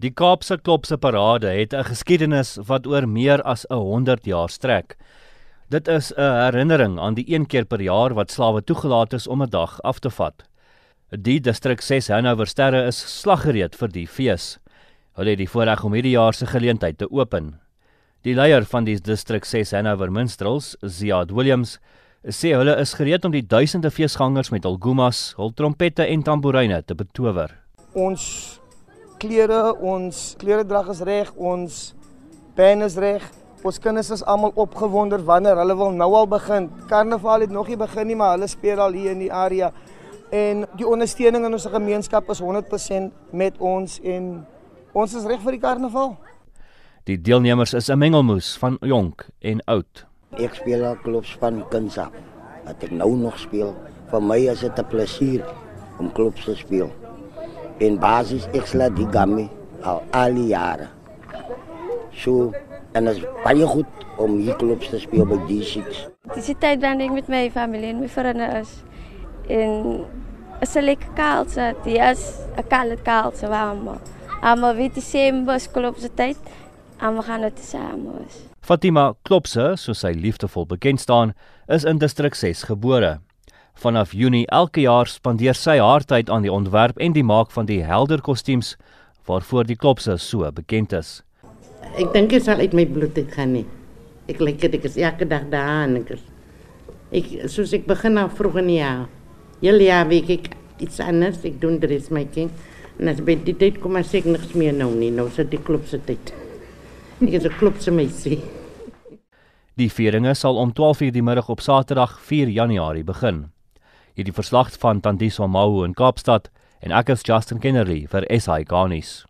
Die Kaapse Klopse Parade het 'n geskiedenis wat oor meer as 100 jaar strek. Dit is 'n herinnering aan die een keer per jaar wat slawe toegelaat is om 'n dag af te vat. Die distrik 6 Hanover sterre is slaggereed vir die fees. Hulle het die voorreg om hierdie jaar se geleentheid te open. Die leier van die distrik 6 Hanover Minstrels, Ziad Williams, sê hulle is gereed om die duisende feesgangers met hul gumas, hul trompette en tamboerine te betower. Ons klere, ons kleredrag is reg, ons pen is reg. Ons kinders is almal opgewonder wanneer hulle wil nou al begin. Karnaval het nog nie begin nie, maar hulle speel al hier in die area. En die ondersteuning in ons gemeenskap is 100% met ons en ons is reg vir die karnaval. Die deelnemers is 'n mengelmoes van jonk en oud. Ek speel al klubs van Kinsa. Wat ek nou nog speel, vir my is dit 'n plesier om klubs te speel in basis ek sla die gamme al al die jare. So en dit is baie goed om hier klubs te speel by D6. Dis die tyd wanneer ek met my familie en my vriende is. En is 'n lekker kaalse, dit is 'n kale kaalse waar Almal weet die Sembos klub se tyd. Almal gaan dit saam is. Fatima Klopse, soos sy liefdevol bekend staan, is in distrik 6 gebore. Vanaf Junie elke jaar spandeer sy haar tyd aan die ontwerp en die maak van die helder kostuums waarvoor die klopse so bekend is. Ek dink dit sal uit my bloed uit gaan nie. Ek lyk dit ek is elke dag daar en ek is ek soos ek begin nou vroeg in die jaar. Heel jaar weet ek iets anders, ek doen dressmaking en as by die tyd kom as ek niks meer nou nie, nou sit die klopse tyd. Ek is 'n klopse meisie. Die vieringe sal om 12:00 die middag op Saterdag 4 Januarie begin hierdie verslag van Tandiso Mau in Kaapstad en ek is Justin Kennedy vir SI Garnis.